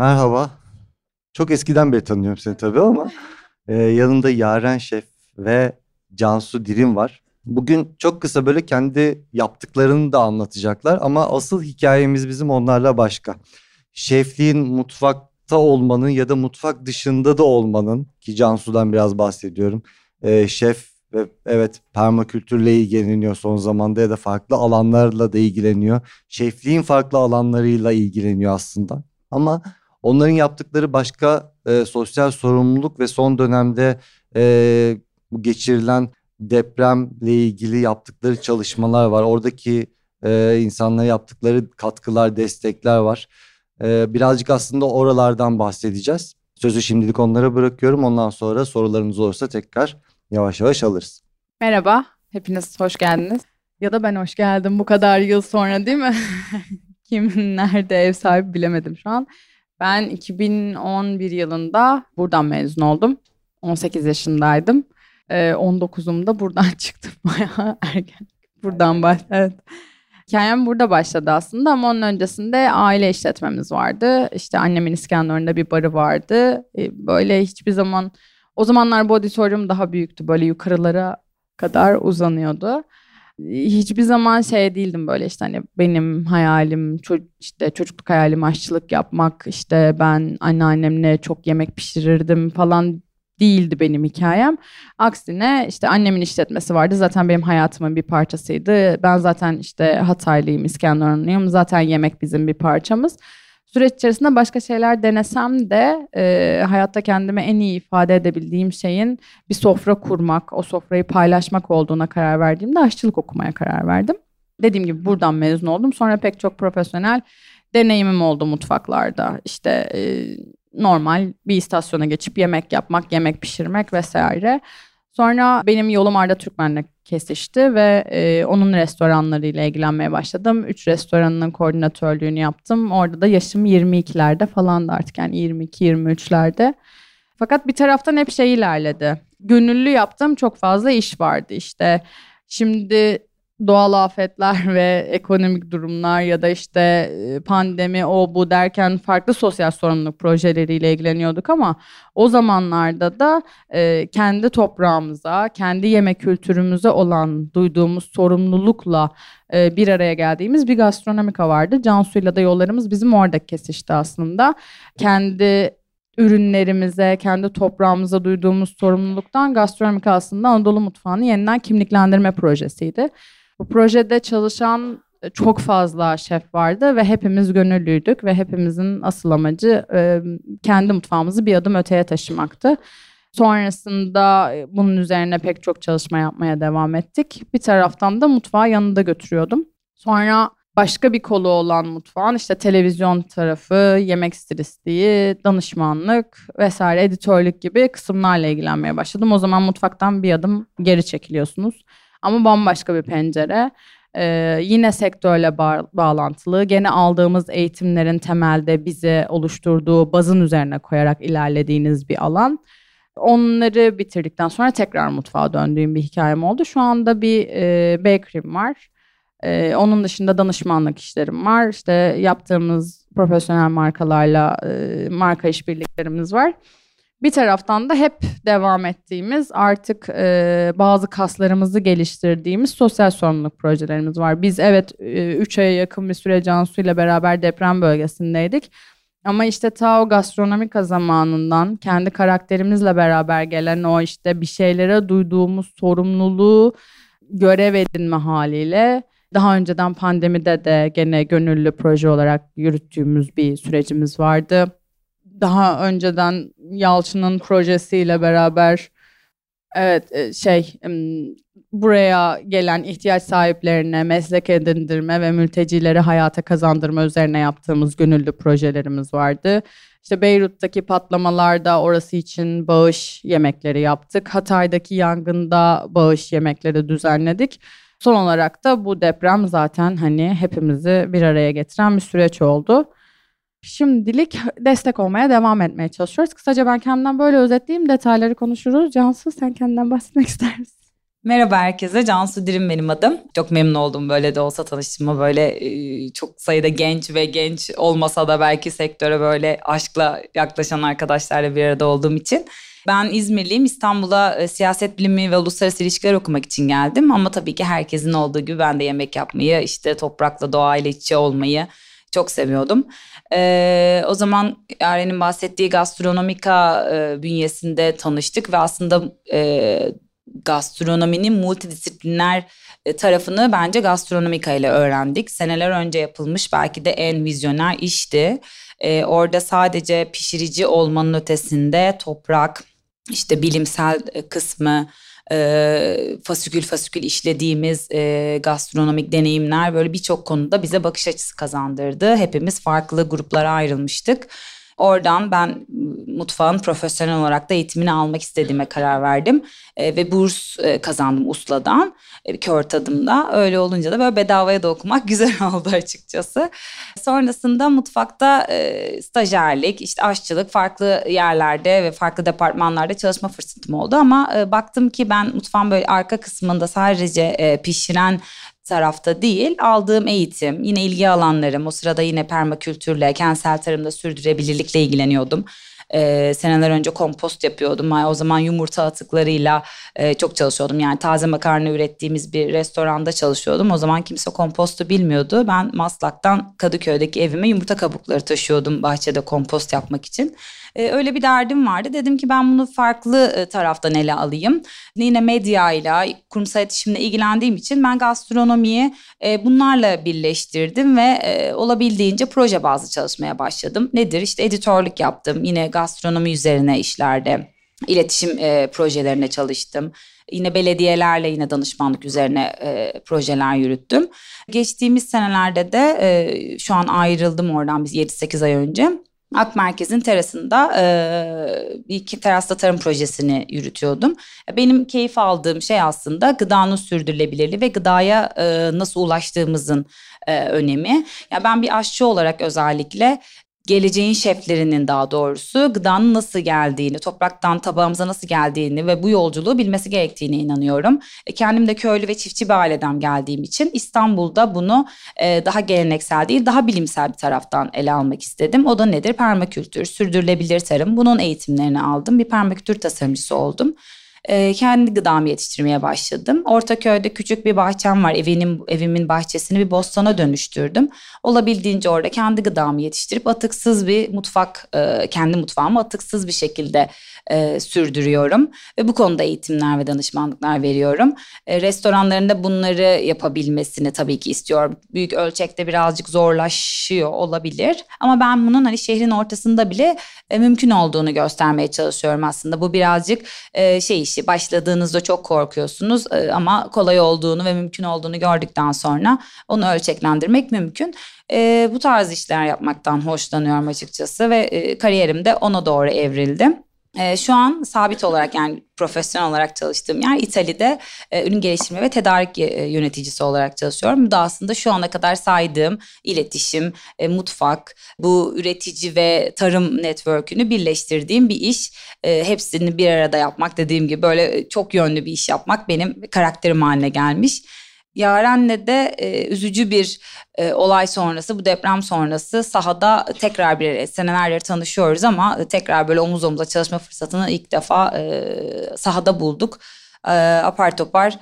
Merhaba. Çok eskiden beri tanıyorum seni tabii ama e, yanında Yaren Şef ve Cansu Dirim var. Bugün çok kısa böyle kendi yaptıklarını da anlatacaklar ama asıl hikayemiz bizim onlarla başka. Şefliğin mutfakta olmanın ya da mutfak dışında da olmanın ki Cansu'dan biraz bahsediyorum. E, şef ve evet permakültürle ilgileniyor son zamanda ya da farklı alanlarla da ilgileniyor. Şefliğin farklı alanlarıyla ilgileniyor aslında. Ama onların yaptıkları başka e, sosyal sorumluluk ve son dönemde e, geçirilen depremle ilgili yaptıkları çalışmalar var. Oradaki e, insanlara yaptıkları katkılar, destekler var. E, birazcık aslında oralardan bahsedeceğiz. Sözü şimdilik onlara bırakıyorum. Ondan sonra sorularınız olursa tekrar yavaş yavaş alırız. Merhaba, hepiniz hoş geldiniz. Ya da ben hoş geldim bu kadar yıl sonra değil mi? Kim nerede ev sahibi bilemedim şu an. Ben 2011 yılında buradan mezun oldum. 18 yaşındaydım. Ee, 19'umda buradan çıktım bayağı erken. Buradan baş evet. Hikayem burada başladı aslında ama onun öncesinde aile işletmemiz vardı. İşte annemin İskenderun'da bir barı vardı. Ee, böyle hiçbir zaman o zamanlar bu auditorium daha büyüktü. Böyle yukarılara kadar uzanıyordu. Hiçbir zaman şey değildim böyle işte hani benim hayalim ço- işte çocukluk hayalim aşçılık yapmak işte ben anneannemle çok yemek pişirirdim falan değildi benim hikayem. Aksine işte annemin işletmesi vardı. Zaten benim hayatımın bir parçasıydı. Ben zaten işte Hataylıyım, İskenderunluyum. Zaten yemek bizim bir parçamız. Süreç içerisinde başka şeyler denesem de e, hayatta kendime en iyi ifade edebildiğim şeyin bir sofra kurmak, o sofrayı paylaşmak olduğuna karar verdiğimde aşçılık okumaya karar verdim. Dediğim gibi buradan mezun oldum. Sonra pek çok profesyonel deneyimim oldu mutfaklarda. İşte e, normal bir istasyona geçip yemek yapmak, yemek pişirmek vesaire. Sonra benim yolum Arda Türkmen'le kesişti ve e, onun restoranlarıyla ilgilenmeye başladım. Üç restoranının koordinatörlüğünü yaptım. Orada da yaşım 22'lerde falan da artık yani 22-23'lerde. Fakat bir taraftan hep şey ilerledi. Gönüllü yaptığım çok fazla iş vardı işte. Şimdi doğal afetler ve ekonomik durumlar ya da işte e, pandemi o bu derken farklı sosyal sorumluluk projeleriyle ilgileniyorduk ama o zamanlarda da e, kendi toprağımıza, kendi yemek kültürümüze olan duyduğumuz sorumlulukla e, bir araya geldiğimiz bir gastronomika vardı. Cansu'yla da yollarımız bizim orada kesişti aslında. Kendi ürünlerimize, kendi toprağımıza duyduğumuz sorumluluktan gastronomika aslında Anadolu mutfağını yeniden kimliklendirme projesiydi. Bu projede çalışan e, çok fazla şef vardı ve hepimiz gönüllüydük ve hepimizin asıl amacı e, kendi mutfağımızı bir adım öteye taşımaktı. Sonrasında e, bunun üzerine pek çok çalışma yapmaya devam ettik. Bir taraftan da mutfağı yanında götürüyordum. Sonra başka bir kolu olan mutfağın işte televizyon tarafı, yemek stilistiği, danışmanlık vesaire editörlük gibi kısımlarla ilgilenmeye başladım. O zaman mutfaktan bir adım geri çekiliyorsunuz. Ama bambaşka bir pencere. Ee, yine sektörle ba- bağlantılı. Gene aldığımız eğitimlerin temelde bize oluşturduğu bazın üzerine koyarak ilerlediğiniz bir alan. Onları bitirdikten sonra tekrar mutfağa döndüğüm bir hikayem oldu. Şu anda bir e, bakery'm var. E, onun dışında danışmanlık işlerim var. İşte yaptığımız profesyonel markalarla e, marka işbirliklerimiz var. Bir taraftan da hep devam ettiğimiz artık e, bazı kaslarımızı geliştirdiğimiz sosyal sorumluluk projelerimiz var. Biz evet 3 e, aya yakın bir süre Cansu ile beraber deprem bölgesindeydik. Ama işte ta o gastronomika zamanından kendi karakterimizle beraber gelen o işte bir şeylere duyduğumuz sorumluluğu görev edinme haliyle daha önceden pandemide de gene gönüllü proje olarak yürüttüğümüz bir sürecimiz vardı daha önceden Yalçın'ın projesiyle beraber evet e, şey buraya gelen ihtiyaç sahiplerine meslek edindirme ve mültecileri hayata kazandırma üzerine yaptığımız gönüllü projelerimiz vardı. İşte Beyrut'taki patlamalarda orası için bağış yemekleri yaptık. Hatay'daki yangında bağış yemekleri düzenledik. Son olarak da bu deprem zaten hani hepimizi bir araya getiren bir süreç oldu. Şimdilik destek olmaya devam etmeye çalışıyoruz. Kısaca ben kendimden böyle özetleyeyim. Detayları konuşuruz. Cansu sen kendinden bahsetmek ister misin? Merhaba herkese, Cansu Dirim benim adım. Çok memnun oldum böyle de olsa tanıştığıma böyle çok sayıda genç ve genç olmasa da belki sektöre böyle aşkla yaklaşan arkadaşlarla bir arada olduğum için. Ben İzmirliyim. İstanbul'a e, siyaset bilimi ve uluslararası ilişkiler okumak için geldim. Ama tabii ki herkesin olduğu gibi ben de yemek yapmayı, işte toprakla, doğayla iç içe olmayı çok seviyordum. Ee, o zaman Yaren'in bahsettiği gastronomika e, bünyesinde tanıştık ve aslında e, gastronominin multidisipliner e, tarafını bence gastronomika ile öğrendik. Seneler önce yapılmış belki de en vizyoner işti. Ee, orada sadece pişirici olmanın ötesinde toprak, işte bilimsel e, kısmı, e, fasikül fasikül işlediğimiz e, gastronomik deneyimler böyle birçok konuda bize bakış açısı kazandırdı. Hepimiz farklı gruplara ayrılmıştık. Oradan ben mutfağın profesyonel olarak da eğitimini almak istediğime karar verdim. E, ve burs e, kazandım USLA'dan e, kör tadımda. Öyle olunca da böyle bedavaya da okumak güzel oldu açıkçası. Sonrasında mutfakta e, stajyerlik, işte aşçılık farklı yerlerde ve farklı departmanlarda çalışma fırsatım oldu. Ama e, baktım ki ben mutfağın böyle arka kısmında sadece e, pişiren tarafta değil aldığım eğitim yine ilgi alanlarım o sırada yine permakültürle kentsel tarımda sürdürülebilirlikle ilgileniyordum. Ee, seneler önce kompost yapıyordum. O zaman yumurta atıklarıyla e, çok çalışıyordum. Yani taze makarna ürettiğimiz bir restoranda çalışıyordum. O zaman kimse kompostu bilmiyordu. Ben Maslak'tan Kadıköy'deki evime yumurta kabukları taşıyordum bahçede kompost yapmak için. E, öyle bir derdim vardı. Dedim ki ben bunu farklı e, taraftan ele alayım. Yine medyayla, kurumsal iletişimle ilgilendiğim için ben gastronomiyi e, bunlarla birleştirdim ve e, olabildiğince proje bazlı çalışmaya başladım. Nedir? İşte editörlük yaptım. Yine gastronomi üzerine işlerde iletişim e, projelerine çalıştım. Yine belediyelerle yine danışmanlık üzerine e, projeler yürüttüm. Geçtiğimiz senelerde de e, şu an ayrıldım oradan biz 7-8 ay önce. Ak Merkez'in terasında e, iki terasta tarım projesini yürütüyordum. Benim keyif aldığım şey aslında gıdanın sürdürülebilirliği ve gıdaya e, nasıl ulaştığımızın e, önemi. Ya ben bir aşçı olarak özellikle geleceğin şeflerinin daha doğrusu gıdanın nasıl geldiğini, topraktan tabağımıza nasıl geldiğini ve bu yolculuğu bilmesi gerektiğine inanıyorum. E, kendim de köylü ve çiftçi bir aileden geldiğim için İstanbul'da bunu e, daha geleneksel değil, daha bilimsel bir taraftan ele almak istedim. O da nedir? Permakültür, sürdürülebilir tarım. Bunun eğitimlerini aldım. Bir permakültür tasarımcısı oldum e, kendi gıdamı yetiştirmeye başladım. Ortaköy'de küçük bir bahçem var. Evimin, evimin bahçesini bir bostana dönüştürdüm. Olabildiğince orada kendi gıdamı yetiştirip atıksız bir mutfak, e, kendi mutfağımı atıksız bir şekilde e, sürdürüyorum. Ve bu konuda eğitimler ve danışmanlıklar veriyorum. E, restoranlarında bunları yapabilmesini tabii ki istiyorum. Büyük ölçekte birazcık zorlaşıyor olabilir. Ama ben bunun hani şehrin ortasında bile e, mümkün olduğunu göstermeye çalışıyorum aslında. Bu birazcık e, şey işi başladığınızda çok korkuyorsunuz e, ama kolay olduğunu ve mümkün olduğunu gördükten sonra onu ölçeklendirmek mümkün. E, bu tarz işler yapmaktan hoşlanıyorum açıkçası ve e, kariyerim de ona doğru evrildi. E, şu an sabit olarak yani profesyonel olarak çalıştığım yer İtalya'da e, ürün geliştirme ve tedarik e, yöneticisi olarak çalışıyorum. Bu da aslında şu ana kadar saydığım iletişim, e, mutfak, bu üretici ve tarım network'ünü birleştirdiğim bir iş. E, hepsini bir arada yapmak dediğim gibi böyle çok yönlü bir iş yapmak benim karakterim haline gelmiş. Yaren'le de e, üzücü bir e, olay sonrası, bu deprem sonrası sahada tekrar bir senelerdir tanışıyoruz ama tekrar böyle omuz omuza çalışma fırsatını ilk defa e, sahada bulduk. E, apar topar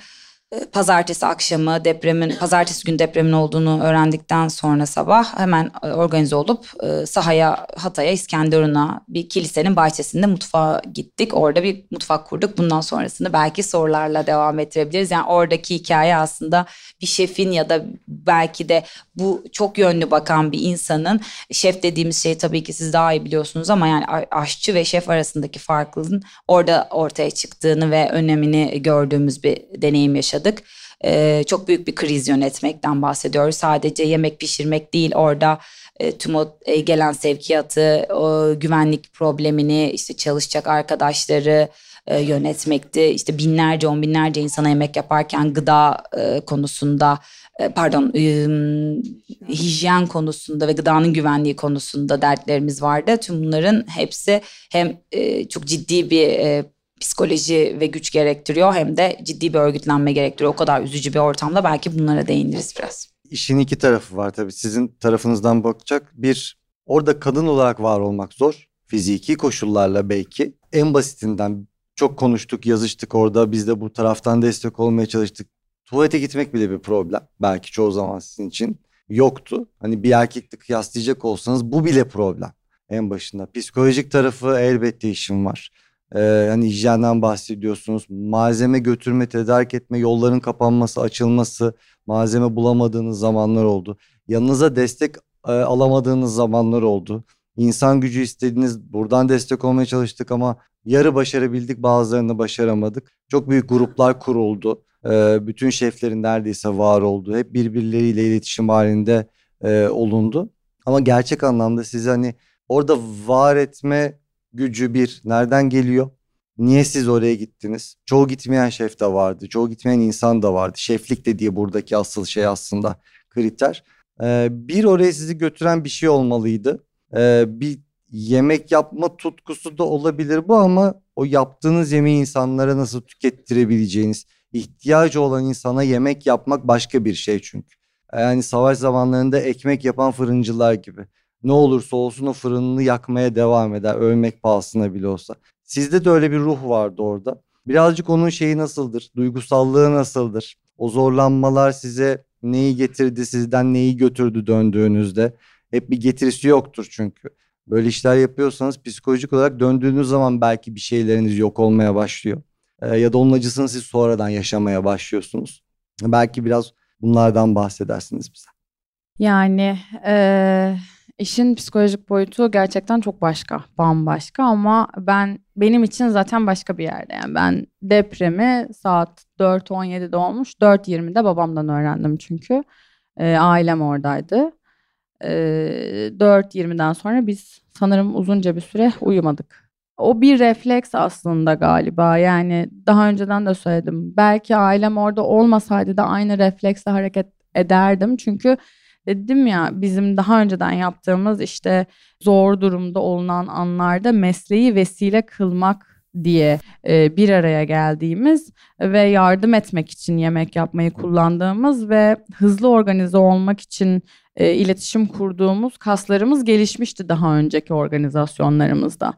pazartesi akşamı depremin, pazartesi gün depremin olduğunu öğrendikten sonra sabah hemen e, organize olup e, sahaya, Hatay'a, İskenderun'a bir kilisenin bahçesinde mutfağa gittik. Orada bir mutfak kurduk. Bundan sonrasını belki sorularla devam ettirebiliriz. Yani oradaki hikaye aslında bir şefin ya da belki de bu çok yönlü bakan bir insanın şef dediğimiz şey tabii ki siz daha iyi biliyorsunuz ama yani aşçı ve şef arasındaki farklılığın orada ortaya çıktığını ve önemini gördüğümüz bir deneyim yaşadık. Ee, çok büyük bir kriz yönetmekten bahsediyoruz. Sadece yemek pişirmek değil orada e, tüm o e, gelen sevkiyatı, o güvenlik problemini, işte çalışacak arkadaşları, e, yönetmekti. İşte binlerce on binlerce insana yemek yaparken gıda e, konusunda e, pardon e, hijyen konusunda ve gıdanın güvenliği konusunda dertlerimiz vardı. Tüm bunların hepsi hem e, çok ciddi bir e, psikoloji ve güç gerektiriyor hem de ciddi bir örgütlenme gerektiriyor. O kadar üzücü bir ortamda belki bunlara değiniriz biraz. İşin iki tarafı var tabii. Sizin tarafınızdan bakacak. Bir, orada kadın olarak var olmak zor. Fiziki koşullarla belki. En basitinden çok konuştuk, yazıştık orada. Biz de bu taraftan destek olmaya çalıştık. Tuvalete gitmek bile bir problem. Belki çoğu zaman sizin için yoktu. Hani bir erkekle kıyaslayacak olsanız bu bile problem en başında. Psikolojik tarafı elbette işim var. Ee, hani hijyenden bahsediyorsunuz. Malzeme götürme, tedarik etme, yolların kapanması, açılması, malzeme bulamadığınız zamanlar oldu. Yanınıza destek e, alamadığınız zamanlar oldu. İnsan gücü istediğiniz buradan destek olmaya çalıştık ama yarı başarabildik bazılarını başaramadık. Çok büyük gruplar kuruldu. Ee, bütün şeflerin neredeyse var oldu. Hep birbirleriyle iletişim halinde e, olundu. Ama gerçek anlamda siz hani orada var etme gücü bir nereden geliyor? Niye siz oraya gittiniz? Çoğu gitmeyen şef de vardı. Çoğu gitmeyen insan da vardı. Şeflik de diye buradaki asıl şey aslında kriter. Ee, bir oraya sizi götüren bir şey olmalıydı. Ee, bir yemek yapma tutkusu da olabilir bu ama o yaptığınız yemeği insanlara nasıl tükettirebileceğiniz, ihtiyacı olan insana yemek yapmak başka bir şey çünkü. Yani savaş zamanlarında ekmek yapan fırıncılar gibi. Ne olursa olsun o fırınını yakmaya devam eder. Ölmek pahasına bile olsa. Sizde de öyle bir ruh vardı orada. Birazcık onun şeyi nasıldır? Duygusallığı nasıldır? O zorlanmalar size neyi getirdi, sizden neyi götürdü döndüğünüzde? Hep bir getirisi yoktur çünkü. Böyle işler yapıyorsanız psikolojik olarak döndüğünüz zaman belki bir şeyleriniz yok olmaya başlıyor. Ee, ya da onun acısını siz sonradan yaşamaya başlıyorsunuz. Belki biraz bunlardan bahsedersiniz bize. Yani e, işin psikolojik boyutu gerçekten çok başka, bambaşka ama ben benim için zaten başka bir yerde. Yani ben depremi saat 4.17'de olmuş, 4.20'de babamdan öğrendim çünkü. E, ailem oradaydı. E, 4.20'den sonra biz sanırım uzunca bir süre uyumadık. O bir refleks aslında galiba. Yani daha önceden de söyledim. Belki ailem orada olmasaydı da aynı refleksle hareket ederdim. Çünkü dedim ya bizim daha önceden yaptığımız işte zor durumda olunan anlarda mesleği vesile kılmak diye e, bir araya geldiğimiz ve yardım etmek için yemek yapmayı kullandığımız ve hızlı organize olmak için e, iletişim kurduğumuz kaslarımız gelişmişti daha önceki organizasyonlarımızda.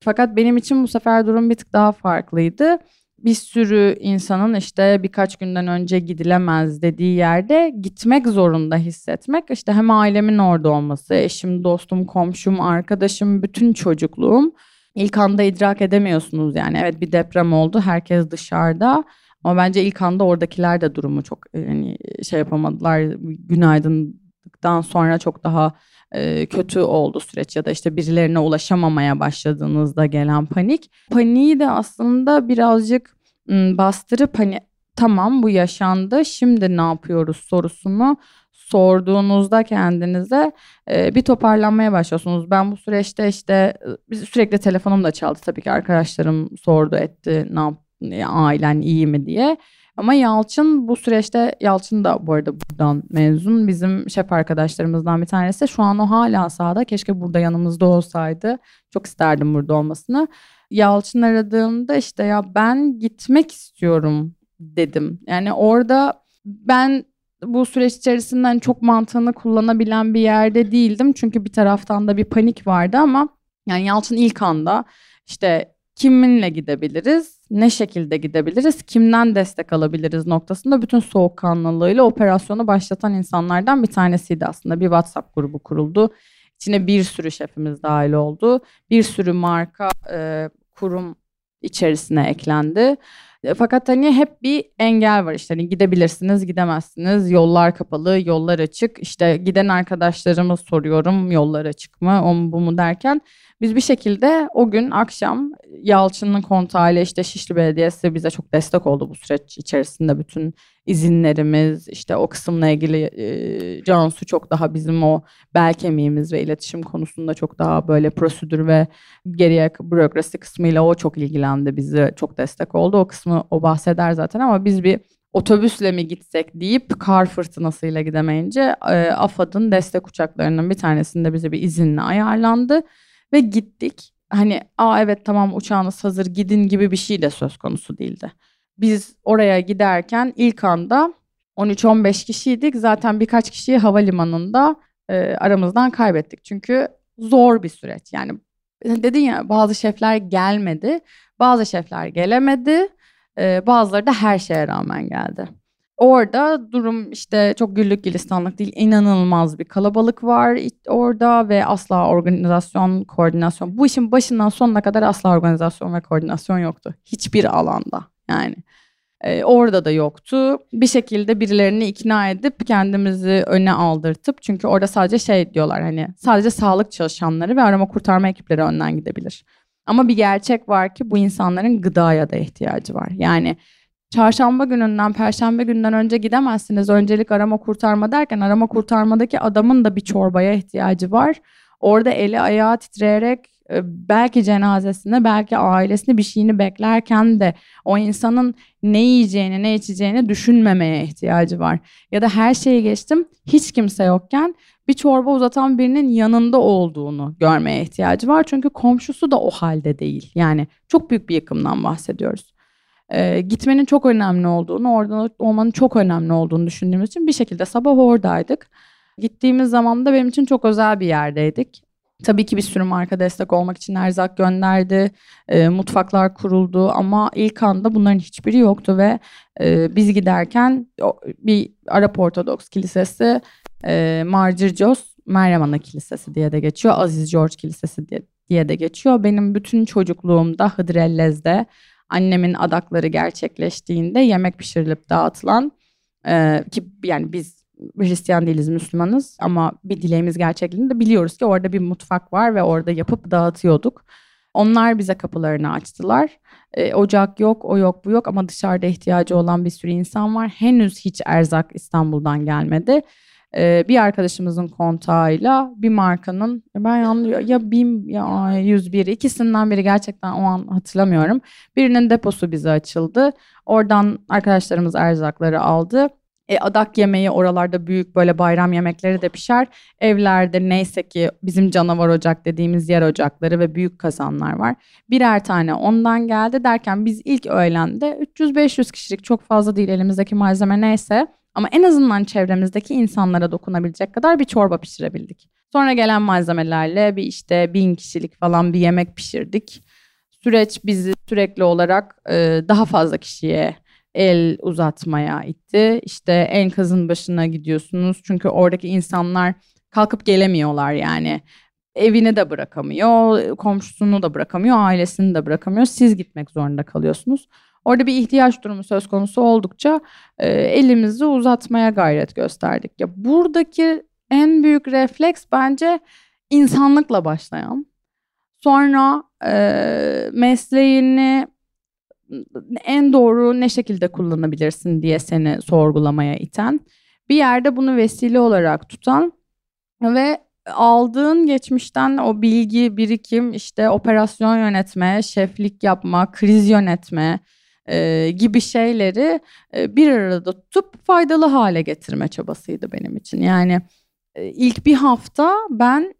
Fakat benim için bu sefer durum bir tık daha farklıydı. Bir sürü insanın işte birkaç günden önce gidilemez dediği yerde gitmek zorunda hissetmek. İşte hem ailemin orada olması, eşim, dostum, komşum, arkadaşım, bütün çocukluğum. İlk anda idrak edemiyorsunuz yani. Evet bir deprem oldu, herkes dışarıda. Ama bence ilk anda oradakiler de durumu çok yani şey yapamadılar. Günaydınlıktan sonra çok daha e, kötü oldu süreç ya da işte birilerine ulaşamamaya başladığınızda gelen panik. Paniği de aslında birazcık bastırıp hani tamam bu yaşandı şimdi ne yapıyoruz sorusunu sorduğunuzda kendinize e, bir toparlanmaya başlıyorsunuz. Ben bu süreçte işte sürekli telefonum da çaldı tabii ki arkadaşlarım sordu etti ne yap ailen iyi mi diye. Ama Yalçın bu süreçte Yalçın da bu arada buradan mezun. Bizim şef arkadaşlarımızdan bir tanesi. Şu an o hala sahada. Keşke burada yanımızda olsaydı. Çok isterdim burada olmasını. Yalçın aradığımda işte ya ben gitmek istiyorum dedim. Yani orada ben bu süreç içerisinden çok mantığını kullanabilen bir yerde değildim. Çünkü bir taraftan da bir panik vardı ama yani Yalçın ilk anda işte kiminle gidebiliriz, ne şekilde gidebiliriz, kimden destek alabiliriz noktasında bütün soğukkanlılığıyla operasyonu başlatan insanlardan bir tanesiydi aslında. Bir WhatsApp grubu kuruldu. İçine bir sürü şefimiz dahil oldu. Bir sürü marka, e, kurum içerisine eklendi. E, fakat hani hep bir engel var işte hani gidebilirsiniz gidemezsiniz yollar kapalı yollar açık işte giden arkadaşlarımız soruyorum yollar açık mı o mu bu mu derken biz bir şekilde o gün akşam Yalçın'ın kontağıyla işte Şişli Belediyesi bize çok destek oldu bu süreç içerisinde bütün izinlerimiz işte o kısımla ilgili e, Cansu çok daha bizim o bel kemiğimiz ve iletişim konusunda çok daha böyle prosedür ve geriye bürokrasi kısmıyla o çok ilgilendi bizi çok destek oldu o kısmı o bahseder zaten ama biz bir otobüsle mi gitsek deyip kar fırtınasıyla gidemeyince e, AFAD'ın destek uçaklarının bir tanesinde bize bir izinle ayarlandı ve gittik. hani aa evet tamam uçağınız hazır gidin gibi bir şey de söz konusu değildi. Biz oraya giderken ilk anda 13-15 kişiydik. Zaten birkaç kişiyi havalimanında e, aramızdan kaybettik. Çünkü zor bir süreç. Yani dedin ya bazı şefler gelmedi. Bazı şefler gelemedi. E, bazıları da her şeye rağmen geldi. Orada durum işte çok güllük gülistanlık değil. inanılmaz bir kalabalık var orada ve asla organizasyon, koordinasyon. Bu işin başından sonuna kadar asla organizasyon ve koordinasyon yoktu. Hiçbir alanda yani. Ee, orada da yoktu. Bir şekilde birilerini ikna edip kendimizi öne aldırtıp çünkü orada sadece şey diyorlar hani sadece sağlık çalışanları ve arama kurtarma ekipleri önden gidebilir. Ama bir gerçek var ki bu insanların gıdaya da ihtiyacı var. Yani çarşamba gününden perşembe günden önce gidemezsiniz. Öncelik arama kurtarma derken arama kurtarmadaki adamın da bir çorbaya ihtiyacı var. Orada eli ayağı titreyerek e, belki cenazesinde belki ailesini bir şeyini beklerken de o insanın ne yiyeceğini ne içeceğini düşünmemeye ihtiyacı var. Ya da her şeyi geçtim hiç kimse yokken bir çorba uzatan birinin yanında olduğunu görmeye ihtiyacı var. Çünkü komşusu da o halde değil. Yani çok büyük bir yıkımdan bahsediyoruz. Ee, gitmenin çok önemli olduğunu, orada olmanın çok önemli olduğunu düşündüğümüz için bir şekilde sabah oradaydık. Gittiğimiz zaman da benim için çok özel bir yerdeydik. Tabii ki bir sürü marka destek olmak için erzak gönderdi, e, mutfaklar kuruldu ama ilk anda bunların hiçbiri yoktu ve e, biz giderken bir Arap Ortodoks Kilisesi, e, Marcircos, Meryem Ana Kilisesi diye de geçiyor, Aziz George Kilisesi diye, diye de geçiyor. Benim bütün çocukluğumda Hıdrellez'de annemin adakları gerçekleştiğinde yemek pişirilip dağıtılan e, ki yani biz Hristiyan değiliz Müslümanız ama bir dileğimiz gerçekliğinde biliyoruz ki orada bir mutfak var ve orada yapıp dağıtıyorduk. Onlar bize kapılarını açtılar. E, ocak yok, o yok, bu yok ama dışarıda ihtiyacı olan bir sürü insan var. Henüz hiç erzak İstanbul'dan gelmedi e, bir arkadaşımızın kontağıyla bir markanın ben yanlıyor ya BİM ya 101 ikisinden biri gerçekten o an hatırlamıyorum. Birinin deposu bize açıldı. Oradan arkadaşlarımız erzakları aldı. E, adak yemeği oralarda büyük böyle bayram yemekleri de pişer. Evlerde neyse ki bizim canavar ocak dediğimiz yer ocakları ve büyük kazanlar var. Birer tane ondan geldi derken biz ilk öğlende 300-500 kişilik çok fazla değil elimizdeki malzeme neyse ama en azından çevremizdeki insanlara dokunabilecek kadar bir çorba pişirebildik. Sonra gelen malzemelerle bir işte bin kişilik falan bir yemek pişirdik. Süreç bizi sürekli olarak e, daha fazla kişiye el uzatmaya itti. İşte enkazın başına gidiyorsunuz çünkü oradaki insanlar kalkıp gelemiyorlar yani. Evini de bırakamıyor, komşusunu da bırakamıyor, ailesini de bırakamıyor. Siz gitmek zorunda kalıyorsunuz. Orada bir ihtiyaç durumu söz konusu oldukça e, elimizi uzatmaya gayret gösterdik. Ya buradaki en büyük refleks bence insanlıkla başlayan. Sonra e, mesleğini en doğru ne şekilde kullanabilirsin diye seni sorgulamaya iten. Bir yerde bunu vesile olarak tutan ve aldığın geçmişten o bilgi, birikim, işte operasyon yönetme, şeflik yapma, kriz yönetme, e, gibi şeyleri e, bir arada tutup faydalı hale getirme çabasıydı benim için. Yani e, ilk bir hafta ben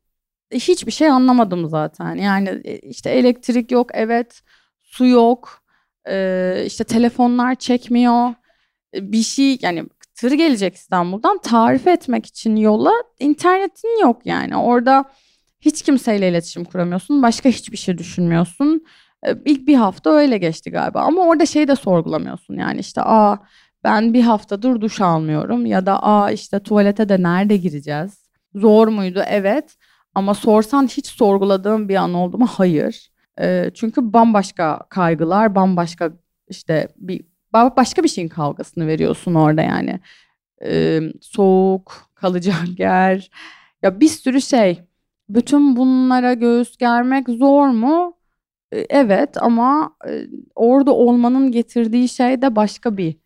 hiçbir şey anlamadım zaten. Yani e, işte elektrik yok, evet, su yok, e, işte telefonlar çekmiyor, e, bir şey yani tır gelecek İstanbul'dan tarif etmek için yola internetin yok yani orada hiç kimseyle iletişim kuramıyorsun başka hiçbir şey düşünmüyorsun ee, ilk bir hafta öyle geçti galiba. Ama orada şeyi de sorgulamıyorsun. Yani işte aa ben bir haftadır duş almıyorum ya da aa işte tuvalete de nerede gireceğiz? Zor muydu? Evet. Ama sorsan hiç sorguladığım bir an oldu mu? Hayır. E, çünkü bambaşka kaygılar, bambaşka işte bir başka bir şeyin kavgasını veriyorsun orada yani. E, soğuk, kalacak yer. Ya bir sürü şey. Bütün bunlara göğüs germek zor mu? Evet ama orada olmanın getirdiği şey de başka bir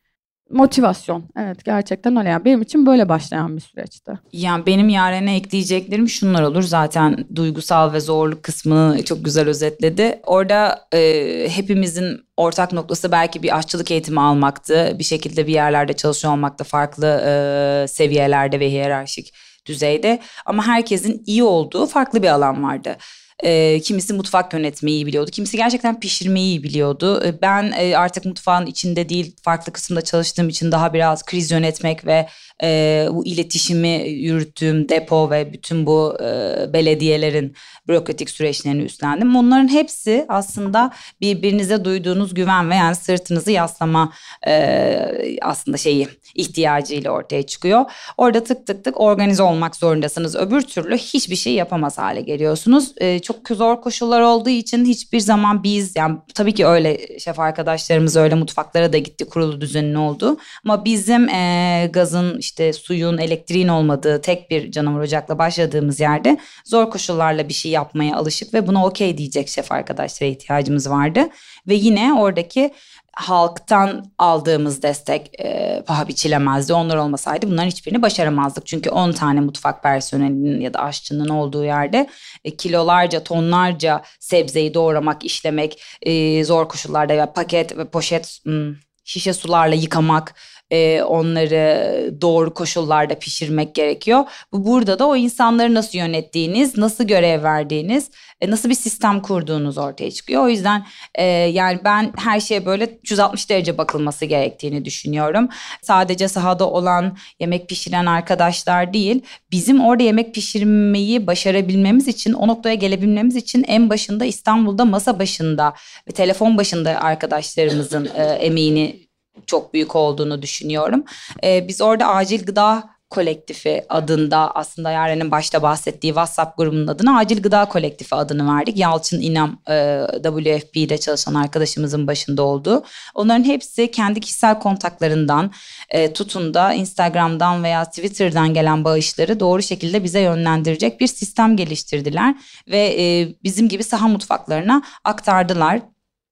motivasyon. Evet gerçekten öyle. Yani benim için böyle başlayan bir süreçti. Yani benim yarene ekleyeceklerim şunlar olur. Zaten duygusal ve zorluk kısmını çok güzel özetledi. Orada e, hepimizin ortak noktası belki bir aşçılık eğitimi almaktı. Bir şekilde bir yerlerde çalışıyor olmakta farklı e, seviyelerde ve hiyerarşik düzeyde. Ama herkesin iyi olduğu farklı bir alan vardı. E, kimisi mutfak yönetmeyi iyi biliyordu. Kimisi gerçekten pişirmeyi iyi biliyordu. E, ben e, artık mutfağın içinde değil farklı kısımda çalıştığım için daha biraz kriz yönetmek ve e, bu iletişimi yürüttüğüm depo ve bütün bu e, belediyelerin bürokratik süreçlerini üstlendim. Bunların hepsi aslında birbirinize duyduğunuz güven ve yani sırtınızı yaslama e, aslında şeyi ihtiyacıyla ortaya çıkıyor. Orada tık tık tık organize olmak zorundasınız. Öbür türlü hiçbir şey yapamaz hale geliyorsunuz. E, çok zor koşullar olduğu için hiçbir zaman biz yani tabii ki öyle şef arkadaşlarımız öyle mutfaklara da gitti kurulu düzenin oldu. Ama bizim e, gazın işte suyun elektriğin olmadığı tek bir canavar ocakla başladığımız yerde zor koşullarla bir şey yapmaya alışık ve buna okey diyecek şef arkadaşlara ihtiyacımız vardı. Ve yine oradaki halktan aldığımız destek e, paha biçilemezdi. Onlar olmasaydı bunların hiçbirini başaramazdık. Çünkü 10 tane mutfak personelinin ya da aşçının olduğu yerde e, kilolarca, tonlarca sebzeyi doğramak, işlemek, e, zor koşullarda ya paket ve poşet hmm, şişe sularla yıkamak, e, onları doğru koşullarda pişirmek gerekiyor. Bu burada da o insanları nasıl yönettiğiniz, nasıl görev verdiğiniz, e, nasıl bir sistem kurduğunuz ortaya çıkıyor. O yüzden e, yani ben her şeye böyle 160 derece bakılması gerektiğini düşünüyorum. Sadece sahada olan yemek pişiren arkadaşlar değil, bizim orada yemek pişirmeyi başarabilmemiz için, o noktaya gelebilmemiz için en başında İstanbul'da masa başında ve telefon başında arkadaşlarımızın e, emeğini çok büyük olduğunu düşünüyorum. E, biz orada acil gıda kolektifi adında aslında Yaren'in başta bahsettiği WhatsApp grubunun adına Acil Gıda Kolektifi adını verdik. Yalçın İnam e, WFP'de çalışan arkadaşımızın başında olduğu. Onların hepsi kendi kişisel kontaklarından e, tutun da Instagram'dan veya Twitter'dan gelen bağışları doğru şekilde bize yönlendirecek bir sistem geliştirdiler. Ve e, bizim gibi saha mutfaklarına aktardılar.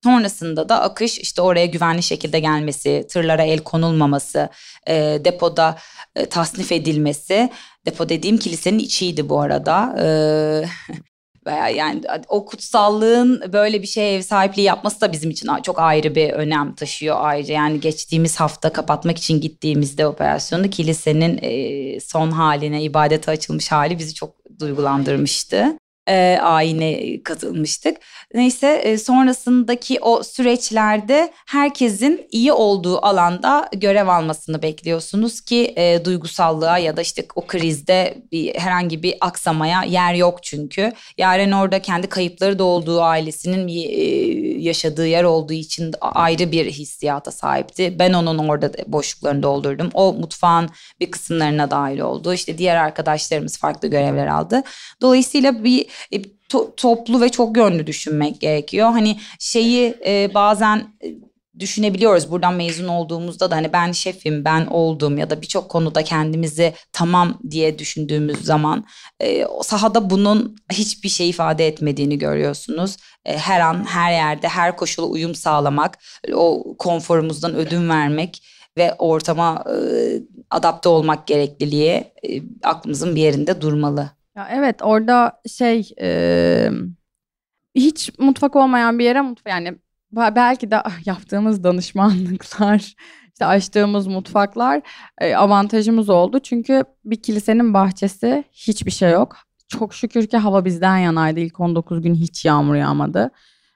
Sonrasında da akış işte oraya güvenli şekilde gelmesi, tırlara el konulmaması, e, depoda e, tasnif edilmesi. Depo dediğim kilisenin içiydi bu arada. E, veya yani o kutsallığın böyle bir şeye ev sahipliği yapması da bizim için çok ayrı bir önem taşıyor ayrıca. Yani geçtiğimiz hafta kapatmak için gittiğimizde operasyonu kilisenin e, son haline, ibadete açılmış hali bizi çok duygulandırmıştı e, ayine katılmıştık. Neyse e, sonrasındaki o süreçlerde herkesin iyi olduğu alanda görev almasını bekliyorsunuz ki e, duygusallığa ya da işte o krizde bir herhangi bir aksamaya yer yok çünkü. Yaren orada kendi kayıpları da olduğu ailesinin e, yaşadığı yer olduğu için ayrı bir hissiyata sahipti. Ben onun orada boşluklarını doldurdum. O mutfağın bir kısımlarına dahil oldu. İşte diğer arkadaşlarımız farklı görevler aldı. Dolayısıyla bir e, to, toplu ve çok yönlü düşünmek gerekiyor. Hani şeyi e, bazen e, düşünebiliyoruz buradan mezun olduğumuzda da hani ben şefim ben oldum ya da birçok konuda kendimizi tamam diye düşündüğümüz zaman e, sahada bunun hiçbir şey ifade etmediğini görüyorsunuz. E, her an her yerde her koşula uyum sağlamak o konforumuzdan ödün vermek ve ortama e, adapte olmak gerekliliği e, aklımızın bir yerinde durmalı. Ya evet orada şey e, hiç mutfak olmayan bir yere mutfak yani belki de yaptığımız danışmanlıklar işte açtığımız mutfaklar e, avantajımız oldu. Çünkü bir kilisenin bahçesi hiçbir şey yok. Çok şükür ki hava bizden yanaydı. İlk 19 gün hiç yağmur yağmadı.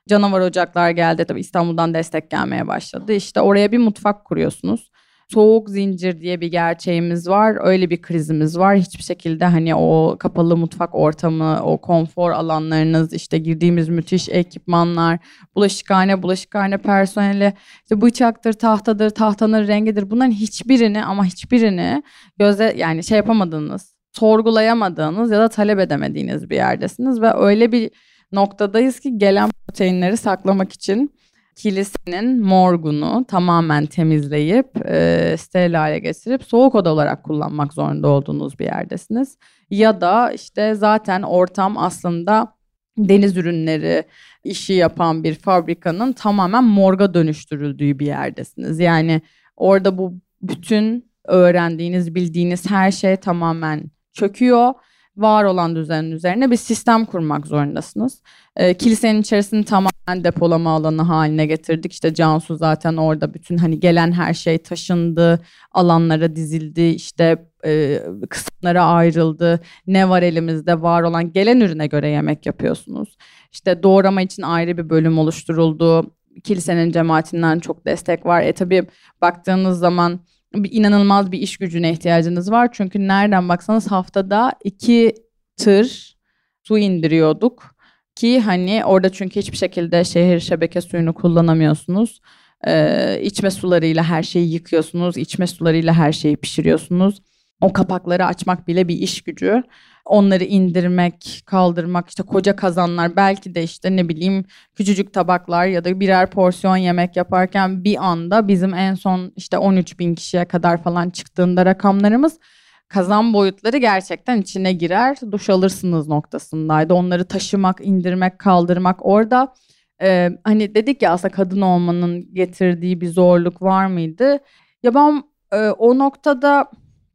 Canavar ocaklar geldi tabii İstanbul'dan destek gelmeye başladı. İşte oraya bir mutfak kuruyorsunuz soğuk zincir diye bir gerçeğimiz var. Öyle bir krizimiz var. Hiçbir şekilde hani o kapalı mutfak ortamı, o konfor alanlarınız, işte girdiğimiz müthiş ekipmanlar, bulaşıkhane, bulaşıkhane personeli, işte bıçaktır, tahtadır, tahtanın rengidir. Bunların hiçbirini ama hiçbirini göze yani şey yapamadığınız, sorgulayamadığınız ya da talep edemediğiniz bir yerdesiniz ve öyle bir noktadayız ki gelen proteinleri saklamak için kilisenin morgunu tamamen temizleyip e, steril hale getirip soğuk oda olarak kullanmak zorunda olduğunuz bir yerdesiniz. Ya da işte zaten ortam aslında deniz ürünleri işi yapan bir fabrikanın tamamen morga dönüştürüldüğü bir yerdesiniz. Yani orada bu bütün öğrendiğiniz, bildiğiniz her şey tamamen çöküyor var olan düzenin üzerine bir sistem kurmak zorundasınız. E, kilisenin içerisini tamamen depolama alanı haline getirdik. İşte Cansu zaten orada bütün hani gelen her şey taşındı, alanlara dizildi, işte e, kısımlara ayrıldı. Ne var elimizde var olan gelen ürüne göre yemek yapıyorsunuz. İşte doğrama için ayrı bir bölüm oluşturuldu. Kilisenin cemaatinden çok destek var. E tabii baktığınız zaman bir inanılmaz bir iş gücüne ihtiyacınız var. Çünkü nereden baksanız haftada iki tır su indiriyorduk. Ki hani orada çünkü hiçbir şekilde şehir şebeke suyunu kullanamıyorsunuz. Ee, içme sularıyla her şeyi yıkıyorsunuz. içme sularıyla her şeyi pişiriyorsunuz. O kapakları açmak bile bir iş gücü. Onları indirmek, kaldırmak, işte koca kazanlar, belki de işte ne bileyim küçücük tabaklar ya da birer porsiyon yemek yaparken bir anda bizim en son işte 13 bin kişiye kadar falan çıktığında rakamlarımız kazan boyutları gerçekten içine girer. Duş alırsınız noktasındaydı. Onları taşımak, indirmek, kaldırmak orada e, hani dedik ya aslında kadın olmanın getirdiği bir zorluk var mıydı? Ya ben e, o noktada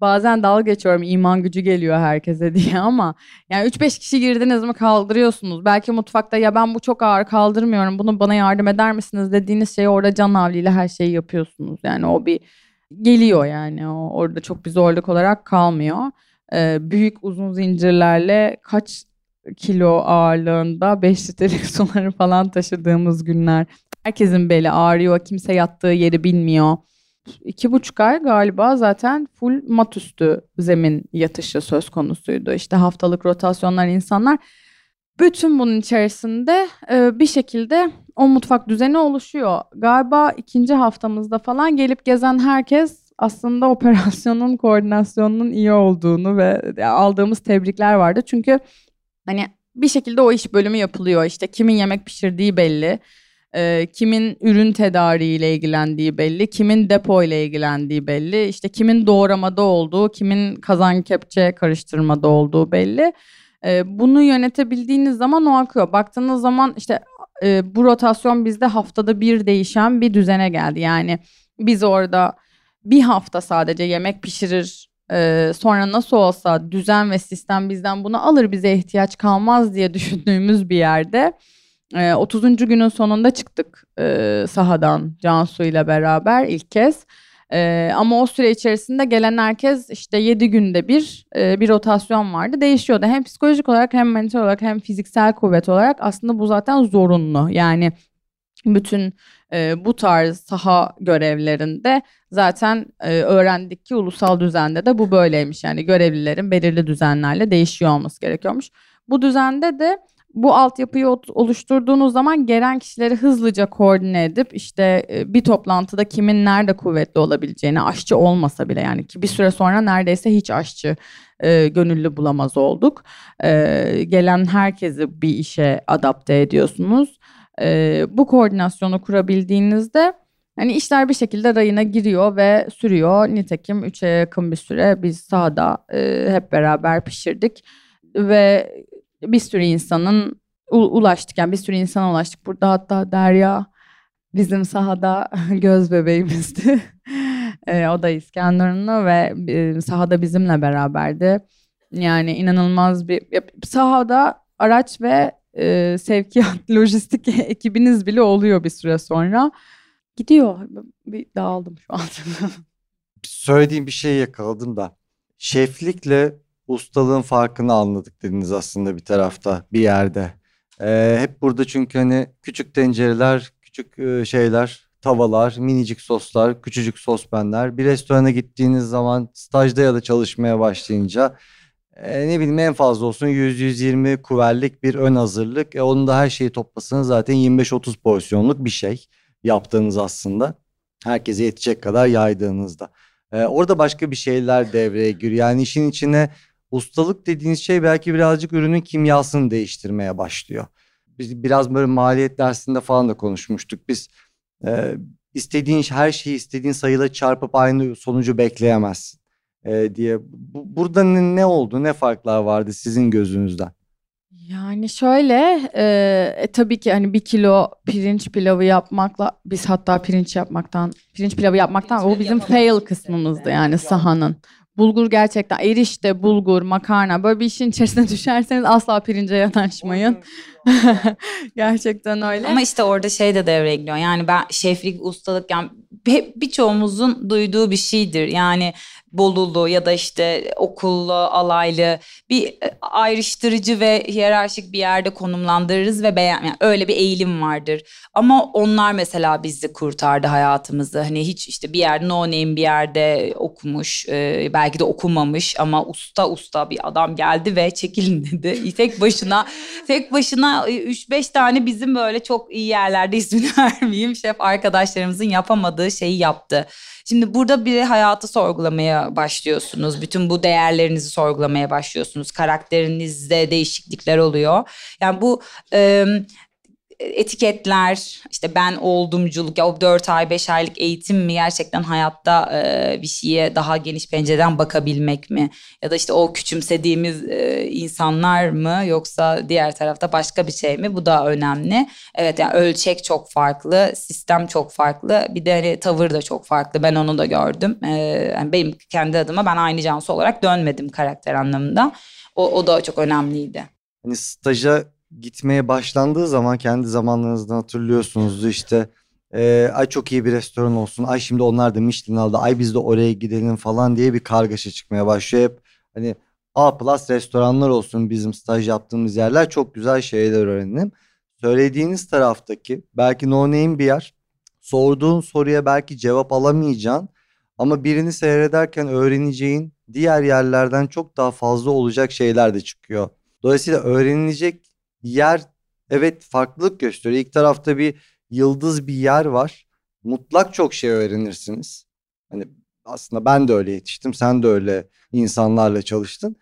bazen dalga geçiyorum iman gücü geliyor herkese diye ama yani 3-5 kişi girdiniz mi kaldırıyorsunuz. Belki mutfakta ya ben bu çok ağır kaldırmıyorum bunu bana yardım eder misiniz dediğiniz şeyi orada can havliyle her şeyi yapıyorsunuz. Yani o bir geliyor yani o orada çok bir zorluk olarak kalmıyor. Ee, büyük uzun zincirlerle kaç kilo ağırlığında 5 litrelik suları falan taşıdığımız günler. Herkesin beli ağrıyor kimse yattığı yeri bilmiyor iki buçuk ay galiba zaten full mat üstü zemin yatışı söz konusuydu. İşte haftalık rotasyonlar insanlar bütün bunun içerisinde e, bir şekilde o mutfak düzeni oluşuyor. Galiba ikinci haftamızda falan gelip gezen herkes aslında operasyonun koordinasyonunun iyi olduğunu ve aldığımız tebrikler vardı. Çünkü hani bir şekilde o iş bölümü yapılıyor. İşte kimin yemek pişirdiği belli e, kimin ürün tedariğiyle ilgilendiği belli, kimin depo ile ilgilendiği belli, işte kimin doğramada olduğu, kimin kazan kepçe karıştırmada olduğu belli. E, bunu yönetebildiğiniz zaman o akıyor. Baktığınız zaman işte e, bu rotasyon bizde haftada bir değişen bir düzene geldi. Yani biz orada bir hafta sadece yemek pişirir ee, sonra nasıl olsa düzen ve sistem bizden bunu alır bize ihtiyaç kalmaz diye düşündüğümüz bir yerde e, ee, 30. günün sonunda çıktık e, sahadan Cansu ile beraber ilk kez. E, ama o süre içerisinde gelen herkes işte 7 günde bir e, bir rotasyon vardı. Değişiyordu. Hem psikolojik olarak hem mental olarak hem fiziksel kuvvet olarak aslında bu zaten zorunlu. Yani bütün e, bu tarz saha görevlerinde zaten e, öğrendik ki ulusal düzende de bu böyleymiş. Yani görevlilerin belirli düzenlerle değişiyor olması gerekiyormuş. Bu düzende de bu altyapıyı oluşturduğunuz zaman gelen kişileri hızlıca koordine edip işte e, bir toplantıda kimin nerede kuvvetli olabileceğini aşçı olmasa bile yani ki bir süre sonra neredeyse hiç aşçı e, gönüllü bulamaz olduk. E, gelen herkesi bir işe adapte ediyorsunuz. E, bu koordinasyonu kurabildiğinizde Hani işler bir şekilde rayına giriyor ve sürüyor. Nitekim 3'e yakın bir süre biz sahada e, hep beraber pişirdik. Ve bir sürü insanın ulaştık. Yani bir sürü insana ulaştık. Burada hatta Derya bizim sahada göz bebeğimizdi. e, o da İskenderunlu ve e, sahada bizimle beraberdi. Yani inanılmaz bir sahada araç ve e, sevkiyat lojistik ekibiniz bile oluyor bir süre sonra. Gidiyor. Bir dağıldım şu an. Söylediğim bir şey yakaladım da. Şeflikle ustalığın farkını anladık dediniz aslında bir tarafta bir yerde. Ee, hep burada çünkü hani küçük tencereler, küçük e, şeyler, tavalar, minicik soslar, küçücük sospenler. Bir restorana gittiğiniz zaman stajda ya da çalışmaya başlayınca e, ne bileyim en fazla olsun 100-120 kuverlik bir ön hazırlık. E, onun da her şeyi toplasanız zaten 25-30 porsiyonluk bir şey yaptığınız aslında. Herkese yetecek kadar yaydığınızda. E, orada başka bir şeyler devreye giriyor. Yani işin içine ustalık dediğiniz şey belki birazcık ürünün kimyasını değiştirmeye başlıyor. Biz biraz böyle maliyet dersinde falan da konuşmuştuk. Biz e, istediğin her şeyi istediğin sayıyla çarpıp aynı sonucu bekleyemezsin e, diye. Bu, burada ne, ne oldu? Ne farklar vardı sizin gözünüzden? Yani şöyle e, e, tabii ki hani bir kilo pirinç pilavı yapmakla biz hatta pirinç yapmaktan pirinç pilavı yapmaktan pirinç o bizim fail kısmımızdı yani sahanın. Bulgur gerçekten erişte, bulgur, makarna böyle bir işin içerisine düşerseniz asla pirince yanaşmayın. gerçekten öyle. Ama işte orada şey de devreye giriyor. Yani ben şeflik, ustalık yani birçoğumuzun duyduğu bir şeydir. Yani Bolulu ya da işte okullu, alaylı bir e, ayrıştırıcı ve hiyerarşik bir yerde konumlandırırız ve beğen yani öyle bir eğilim vardır. Ama onlar mesela bizi kurtardı hayatımızı. Hani hiç işte bir yerde no name bir yerde okumuş, e, belki de okumamış ama usta usta bir adam geldi ve çekilin dedi. tek başına tek başına 3-5 tane bizim böyle çok iyi yerlerde ismini vermeyeyim şef arkadaşlarımızın yapamadığı şeyi yaptı. Şimdi burada bir hayatı sorgulamaya başlıyorsunuz. Bütün bu değerlerinizi sorgulamaya başlıyorsunuz. Karakterinizde değişiklikler oluyor. Yani bu e, etiketler işte ben oldumculuk ya o 4 ay 5 aylık eğitim mi gerçekten hayatta e, bir şeye daha geniş pencereden bakabilmek mi ya da işte o küçümsediğimiz e, insanlar mı yoksa diğer tarafta başka bir şey mi bu da önemli. Evet yani ölçek çok farklı sistem çok farklı bir de hani tavır da çok farklı ben onu da gördüm. E, yani benim kendi adıma ben aynı Cansu olarak dönmedim karakter anlamında o, o da çok önemliydi. Hani staja gitmeye başlandığı zaman kendi zamanlarınızdan hatırlıyorsunuzdu işte e, ay çok iyi bir restoran olsun ay şimdi onlar da Michelin aldı ay biz de oraya gidelim falan diye bir kargaşa çıkmaya başlıyor hep hani A plus restoranlar olsun bizim staj yaptığımız yerler çok güzel şeyler öğrendim. Söylediğiniz taraftaki belki no name bir yer sorduğun soruya belki cevap alamayacağın ama birini seyrederken öğreneceğin diğer yerlerden çok daha fazla olacak şeyler de çıkıyor. Dolayısıyla öğrenilecek yer evet farklılık gösteriyor. İlk tarafta bir yıldız bir yer var. Mutlak çok şey öğrenirsiniz. Hani aslında ben de öyle yetiştim. Sen de öyle insanlarla çalıştın.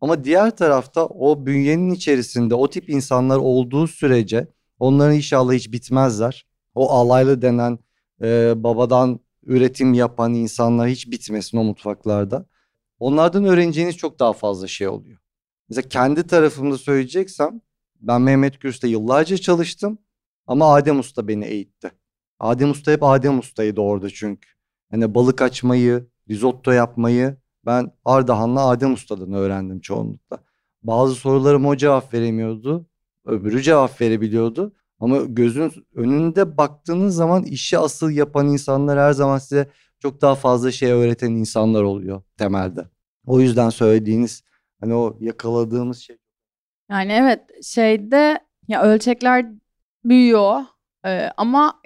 Ama diğer tarafta o bünyenin içerisinde o tip insanlar olduğu sürece onların inşallah hiç bitmezler. O alaylı denen e, babadan üretim yapan insanlar hiç bitmesin o mutfaklarda. Onlardan öğreneceğiniz çok daha fazla şey oluyor. Mesela kendi tarafımda söyleyeceksem ben Mehmet Gürs'te yıllarca çalıştım ama Adem Usta beni eğitti. Adem Usta hep Adem Usta'ydı orada çünkü. Hani balık açmayı, risotto yapmayı ben Ardahan'la Adem Usta'dan öğrendim çoğunlukla. Bazı sorularıma o cevap veremiyordu. Öbürü cevap verebiliyordu. Ama gözün önünde baktığınız zaman işi asıl yapan insanlar her zaman size çok daha fazla şey öğreten insanlar oluyor temelde. O yüzden söylediğiniz hani o yakaladığımız şey yani evet şeyde ya ölçekler büyüyor e, ama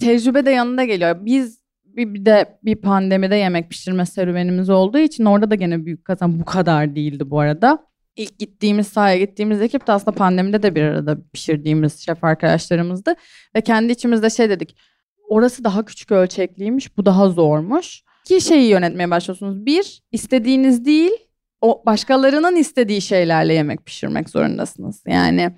tecrübe de yanında geliyor. Biz bir, bir de bir pandemide yemek pişirme serüvenimiz olduğu için orada da gene büyük kazan bu kadar değildi bu arada. İlk gittiğimiz sahaya gittiğimiz ekip de aslında pandemide de bir arada pişirdiğimiz şef arkadaşlarımızdı. Ve kendi içimizde şey dedik. Orası daha küçük ölçekliymiş, bu daha zormuş. Ki şeyi yönetmeye başlıyorsunuz. Bir, istediğiniz değil, o başkalarının istediği şeylerle yemek pişirmek zorundasınız. Yani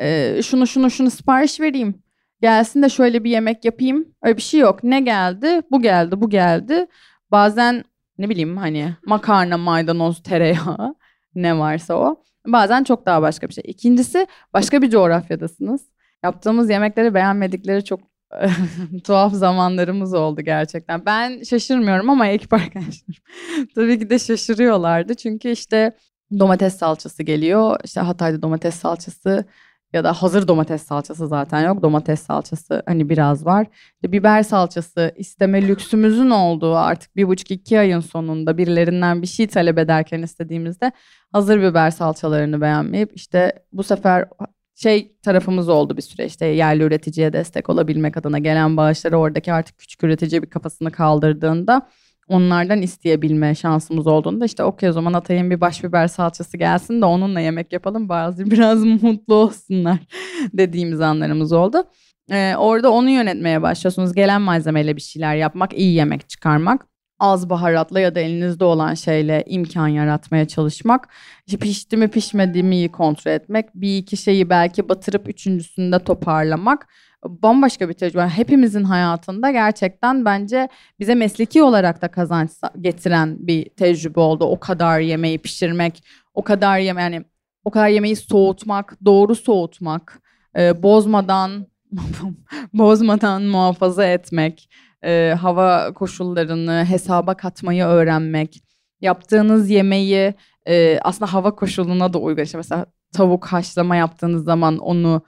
e, şunu şunu şunu sipariş vereyim. Gelsin de şöyle bir yemek yapayım. Öyle bir şey yok. Ne geldi? Bu geldi, bu geldi. Bazen ne bileyim hani makarna, maydanoz, tereyağı ne varsa o. Bazen çok daha başka bir şey. İkincisi başka bir coğrafyadasınız. Yaptığımız yemekleri beğenmedikleri çok tuhaf zamanlarımız oldu gerçekten. Ben şaşırmıyorum ama ekip arkadaşlarım tabii ki de şaşırıyorlardı. Çünkü işte domates salçası geliyor. İşte Hatay'da domates salçası ya da hazır domates salçası zaten yok. Domates salçası hani biraz var. İşte biber salçası isteme lüksümüzün olduğu artık bir buçuk iki ayın sonunda birilerinden bir şey talep ederken istediğimizde hazır biber salçalarını beğenmeyip işte bu sefer şey tarafımız oldu bir süre işte yerli üreticiye destek olabilmek adına gelen bağışları oradaki artık küçük üretici bir kafasını kaldırdığında onlardan isteyebilme şansımız olduğunda işte okey o zaman Atay'ın bir baş biber salçası gelsin de onunla yemek yapalım bazı biraz mutlu olsunlar dediğimiz anlarımız oldu. Ee, orada onu yönetmeye başlıyorsunuz. Gelen malzemeyle bir şeyler yapmak, iyi yemek çıkarmak az baharatla ya da elinizde olan şeyle imkan yaratmaya çalışmak. İşte pişti mi pişmedi mi kontrol etmek. Bir iki şeyi belki batırıp üçüncüsünde toparlamak. Bambaşka bir tecrübe. Hepimizin hayatında gerçekten bence bize mesleki olarak da kazanç getiren bir tecrübe oldu. O kadar yemeği pişirmek, o kadar yeme yani o kadar yemeği soğutmak, doğru soğutmak, e, bozmadan bozmadan muhafaza etmek e, hava koşullarını hesaba katmayı öğrenmek, yaptığınız yemeği e, aslında hava koşuluna da uygun. İşte mesela tavuk haşlama yaptığınız zaman onu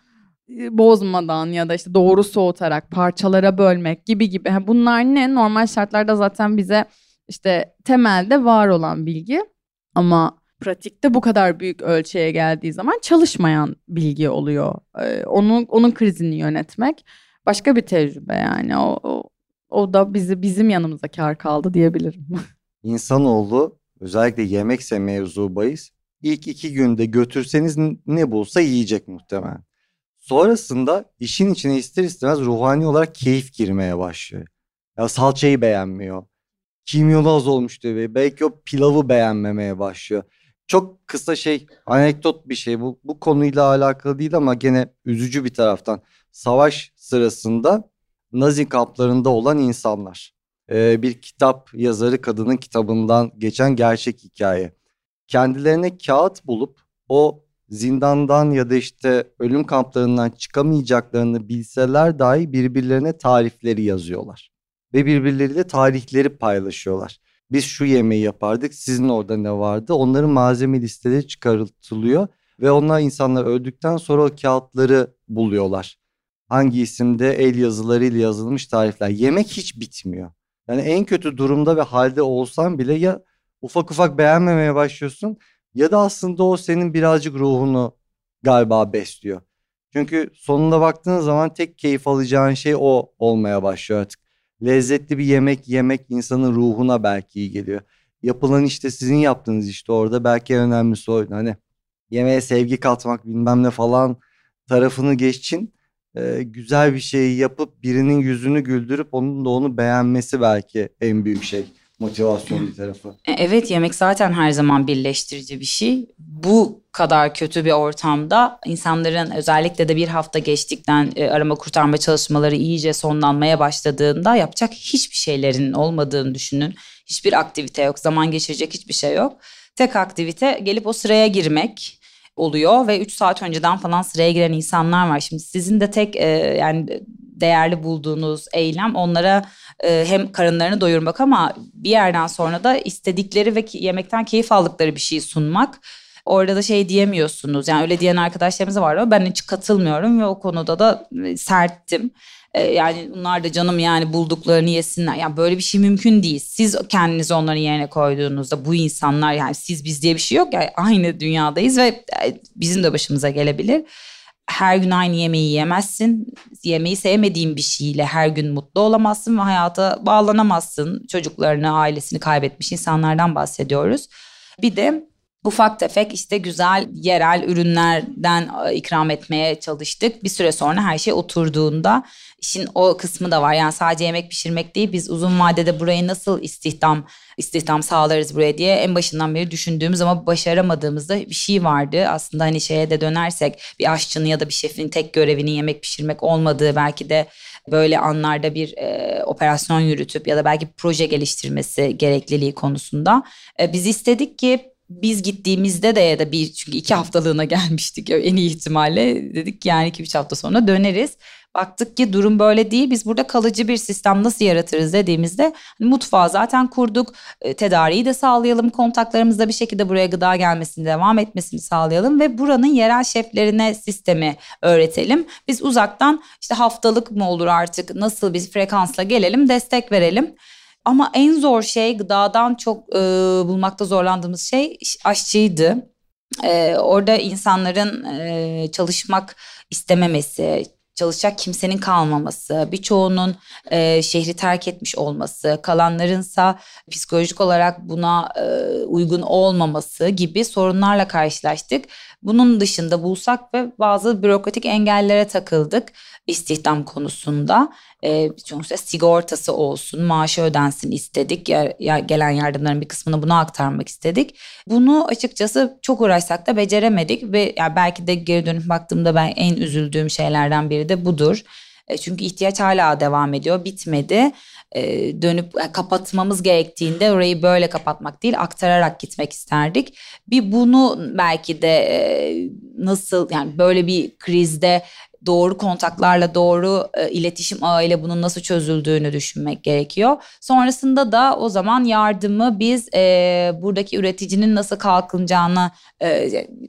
e, bozmadan ya da işte doğru soğutarak parçalara bölmek gibi gibi. Bunlar ne? Normal şartlarda zaten bize işte temelde var olan bilgi ama pratikte bu kadar büyük ölçüye geldiği zaman çalışmayan bilgi oluyor. Ee, onun onun krizini yönetmek başka bir tecrübe yani. O, o, o da bizi bizim yanımıza kar kaldı diyebilirim. İnsanoğlu özellikle yemekse mevzu bahis ilk iki günde götürseniz ne bulsa yiyecek muhtemelen. Sonrasında işin içine ister istemez ruhani olarak keyif girmeye başlıyor. Ya salçayı beğenmiyor. Kimyonu az olmuş diyor. Belki o pilavı beğenmemeye başlıyor. Çok kısa şey anekdot bir şey bu, bu konuyla alakalı değil ama gene üzücü bir taraftan. Savaş sırasında Nazi kamplarında olan insanlar. Ee, bir kitap yazarı kadının kitabından geçen gerçek hikaye. Kendilerine kağıt bulup o zindandan ya da işte ölüm kamplarından çıkamayacaklarını bilseler dahi birbirlerine tarifleri yazıyorlar. Ve birbirleriyle tarihleri paylaşıyorlar. Biz şu yemeği yapardık sizin orada ne vardı onların malzeme listeleri çıkartılıyor. Ve onlar insanlar öldükten sonra o kağıtları buluyorlar. Hangi isimde el yazılarıyla yazılmış tarifler. Yemek hiç bitmiyor. Yani en kötü durumda ve halde olsan bile ya ufak ufak beğenmemeye başlıyorsun ya da aslında o senin birazcık ruhunu galiba besliyor. Çünkü sonunda baktığın zaman tek keyif alacağın şey o olmaya başlıyor artık. Lezzetli bir yemek yemek insanın ruhuna belki iyi geliyor. Yapılan işte sizin yaptığınız işte orada belki en önemlisi oydu. Hani yemeğe sevgi katmak bilmem ne falan tarafını geçin. Ee, güzel bir şey yapıp birinin yüzünü güldürüp onun da onu beğenmesi belki en büyük şey motivasyon bir tarafı. E, evet yemek zaten her zaman birleştirici bir şey. Bu kadar kötü bir ortamda insanların özellikle de bir hafta geçtikten e, arama kurtarma çalışmaları iyice sonlanmaya başladığında yapacak hiçbir şeylerin olmadığını düşünün. Hiçbir aktivite yok, zaman geçirecek hiçbir şey yok. Tek aktivite gelip o sıraya girmek oluyor ve 3 saat önceden falan sıraya giren insanlar var. Şimdi sizin de tek e, yani değerli bulduğunuz eylem onlara e, hem karınlarını doyurmak ama bir yerden sonra da istedikleri ve yemekten keyif aldıkları bir şey sunmak. Orada da şey diyemiyorsunuz. Yani öyle diyen arkadaşlarımız var ama ben hiç katılmıyorum ve o konuda da e, serttim. E, yani bunlar da canım yani bulduklarını yesinler. Yani böyle bir şey mümkün değil. Siz kendinizi onların yerine koyduğunuzda bu insanlar yani siz biz diye bir şey yok. Yani aynı dünyadayız ve e, bizim de başımıza gelebilir her gün aynı yemeği yemezsin. Yemeği sevmediğin bir şeyle her gün mutlu olamazsın ve hayata bağlanamazsın. Çocuklarını, ailesini kaybetmiş insanlardan bahsediyoruz. Bir de ufak tefek işte güzel yerel ürünlerden e, ikram etmeye çalıştık. Bir süre sonra her şey oturduğunda işin o kısmı da var. Yani sadece yemek pişirmek değil biz uzun vadede burayı nasıl istihdam istihdam sağlarız buraya diye en başından beri düşündüğümüz ama başaramadığımızda bir şey vardı. Aslında hani şeye de dönersek bir aşçının ya da bir şefin tek görevinin yemek pişirmek olmadığı belki de böyle anlarda bir e, operasyon yürütüp ya da belki proje geliştirmesi gerekliliği konusunda e, biz istedik ki biz gittiğimizde de ya da bir çünkü iki haftalığına gelmiştik en iyi ihtimalle dedik yani iki üç hafta sonra döneriz. Baktık ki durum böyle değil. Biz burada kalıcı bir sistem nasıl yaratırız dediğimizde hani mutfağı zaten kurduk. E, tedariği de sağlayalım. Kontaklarımızda bir şekilde buraya gıda gelmesini devam etmesini sağlayalım ve buranın yerel şeflerine sistemi öğretelim. Biz uzaktan işte haftalık mı olur artık nasıl bir frekansla gelelim destek verelim. Ama en zor şey gıdadan çok e, bulmakta zorlandığımız şey aşçıydı. E, orada insanların e, çalışmak istememesi, çalışacak kimsenin kalmaması, birçoğunun e, şehri terk etmiş olması, kalanlarınsa psikolojik olarak buna e, uygun olmaması gibi sorunlarla karşılaştık. Bunun dışında bulsak ve bazı bürokratik engellere takıldık istihdam konusunda. E, sonuçta sigortası olsun, maaşı ödensin istedik. Ya, ya gelen yardımların bir kısmını buna aktarmak istedik. Bunu açıkçası çok uğraşsak da beceremedik ve ya belki de geri dönüp baktığımda ben en üzüldüğüm şeylerden biri de budur. E, çünkü ihtiyaç hala devam ediyor, bitmedi e, dönüp e, kapatmamız gerektiğinde orayı böyle kapatmak değil aktararak gitmek isterdik. Bir bunu belki de nasıl yani böyle bir krizde doğru kontaklarla, doğru iletişim ağıyla bunun nasıl çözüldüğünü düşünmek gerekiyor. Sonrasında da o zaman yardımı biz buradaki üreticinin nasıl kalkınacağını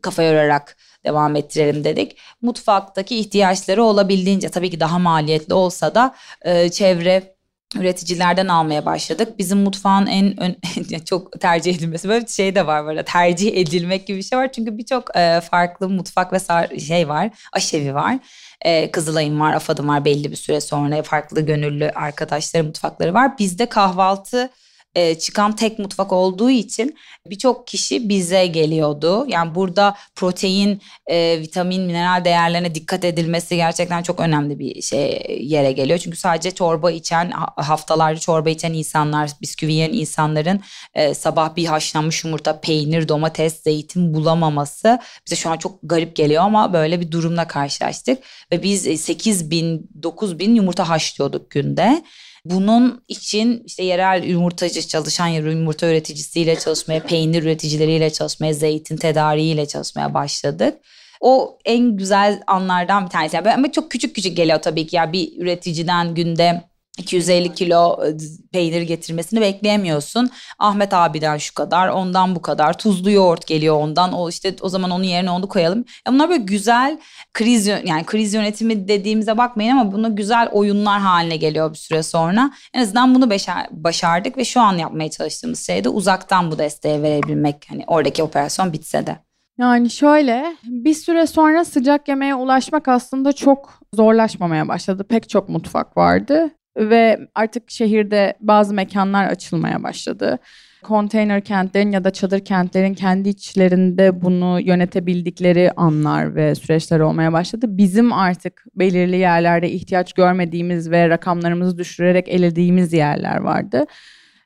kafa yorarak devam ettirelim dedik. Mutfaktaki ihtiyaçları olabildiğince tabii ki daha maliyetli olsa da e, çevre üreticilerden almaya başladık. Bizim mutfağın en ön, çok tercih edilmesi böyle bir şey de var böyle tercih edilmek gibi bir şey var. Çünkü birçok e, farklı mutfak ve şey var, aşevi var. E, Kızılay'ın var, AFAD'ın var belli bir süre sonra farklı gönüllü arkadaşları mutfakları var. Bizde kahvaltı e, çıkan tek mutfak olduğu için birçok kişi bize geliyordu. Yani burada protein, e, vitamin, mineral değerlerine dikkat edilmesi gerçekten çok önemli bir şey yere geliyor. Çünkü sadece çorba içen, haftalarca çorba içen insanlar, bisküvi yiyen insanların e, sabah bir haşlanmış yumurta, peynir, domates, zeytin bulamaması bize şu an çok garip geliyor ama böyle bir durumla karşılaştık. Ve biz 8 bin, 9 bin yumurta haşlıyorduk günde. Bunun için işte yerel yumurtacı çalışan yumurta üreticisiyle çalışmaya, peynir üreticileriyle çalışmaya, zeytin tedariğiyle çalışmaya başladık. O en güzel anlardan bir tanesi. Ama çok küçük küçük geliyor tabii ki. Yani bir üreticiden günde 250 kilo e, peynir getirmesini bekleyemiyorsun. Ahmet abiden şu kadar, ondan bu kadar. Tuzlu yoğurt geliyor ondan. O işte o zaman onun yerine onu koyalım. Ya bunlar böyle güzel kriz yani kriz yönetimi dediğimize bakmayın ama bunu güzel oyunlar haline geliyor bir süre sonra. En azından bunu başardık ve şu an yapmaya çalıştığımız şey de uzaktan bu desteği verebilmek. Hani oradaki operasyon bitse de. Yani şöyle bir süre sonra sıcak yemeğe ulaşmak aslında çok zorlaşmamaya başladı. Pek çok mutfak vardı ve artık şehirde bazı mekanlar açılmaya başladı. Konteyner kentlerin ya da çadır kentlerin kendi içlerinde bunu yönetebildikleri anlar ve süreçler olmaya başladı. Bizim artık belirli yerlerde ihtiyaç görmediğimiz ve rakamlarımızı düşürerek elediğimiz yerler vardı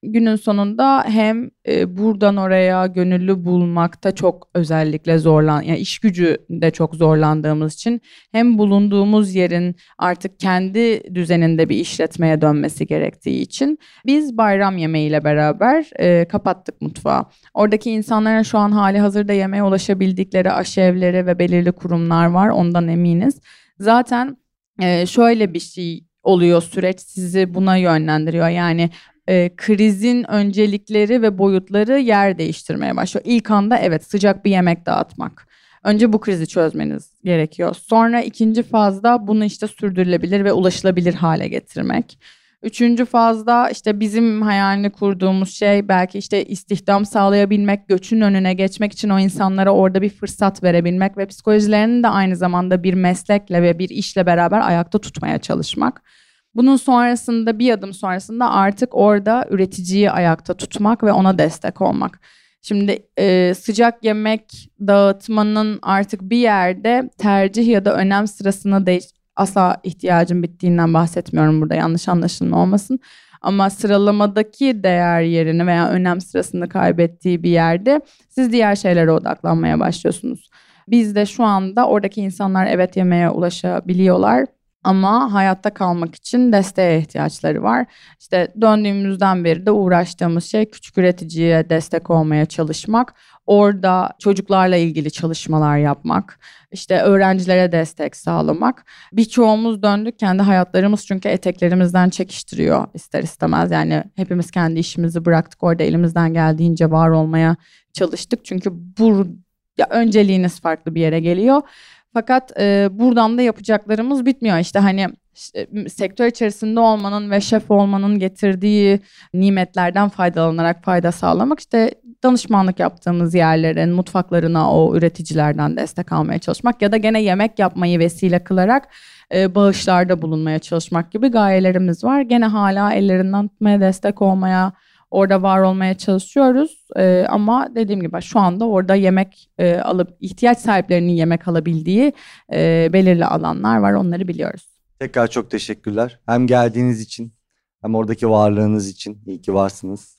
günün sonunda hem e, buradan oraya gönüllü bulmakta çok özellikle zorlan yani iş gücü de çok zorlandığımız için hem bulunduğumuz yerin artık kendi düzeninde bir işletmeye dönmesi gerektiği için biz bayram yemeğiyle beraber e, kapattık mutfağı. Oradaki insanların şu an hali hazırda yemeğe ulaşabildikleri aşevleri ve belirli kurumlar var ondan eminiz. Zaten e, şöyle bir şey oluyor süreç sizi buna yönlendiriyor. Yani e, krizin öncelikleri ve boyutları yer değiştirmeye başlıyor. İlk anda evet sıcak bir yemek dağıtmak. Önce bu krizi çözmeniz gerekiyor. Sonra ikinci fazda bunu işte sürdürülebilir ve ulaşılabilir hale getirmek. Üçüncü fazda işte bizim hayalini kurduğumuz şey belki işte istihdam sağlayabilmek, göçün önüne geçmek için o insanlara orada bir fırsat verebilmek ve psikolojilerini de aynı zamanda bir meslekle ve bir işle beraber ayakta tutmaya çalışmak. Bunun sonrasında bir adım sonrasında artık orada üreticiyi ayakta tutmak ve ona destek olmak. Şimdi e, sıcak yemek dağıtmanın artık bir yerde tercih ya da önem sırasına değiş asla ihtiyacın bittiğinden bahsetmiyorum burada yanlış anlaşılma olmasın. Ama sıralamadaki değer yerini veya önem sırasını kaybettiği bir yerde siz diğer şeylere odaklanmaya başlıyorsunuz. Biz de şu anda oradaki insanlar evet yemeğe ulaşabiliyorlar ama hayatta kalmak için desteğe ihtiyaçları var. İşte döndüğümüzden beri de uğraştığımız şey küçük üreticiye destek olmaya çalışmak. Orada çocuklarla ilgili çalışmalar yapmak, işte öğrencilere destek sağlamak. Birçoğumuz döndük kendi hayatlarımız çünkü eteklerimizden çekiştiriyor ister istemez. Yani hepimiz kendi işimizi bıraktık orada elimizden geldiğince var olmaya çalıştık. Çünkü bu ya önceliğiniz farklı bir yere geliyor. Fakat e, buradan da yapacaklarımız bitmiyor. İşte hani sektör içerisinde olmanın ve şef olmanın getirdiği nimetlerden faydalanarak fayda sağlamak işte danışmanlık yaptığımız yerlerin mutfaklarına o üreticilerden destek almaya çalışmak ya da gene yemek yapmayı vesile kılarak e, bağışlarda bulunmaya çalışmak gibi gayelerimiz var. Gene hala ellerinden tutmaya destek olmaya Orada var olmaya çalışıyoruz. E, ama dediğim gibi şu anda orada yemek e, alıp ihtiyaç sahiplerinin yemek alabildiği e, belirli alanlar var. Onları biliyoruz. Tekrar çok teşekkürler. Hem geldiğiniz için hem oradaki varlığınız için iyi ki varsınız.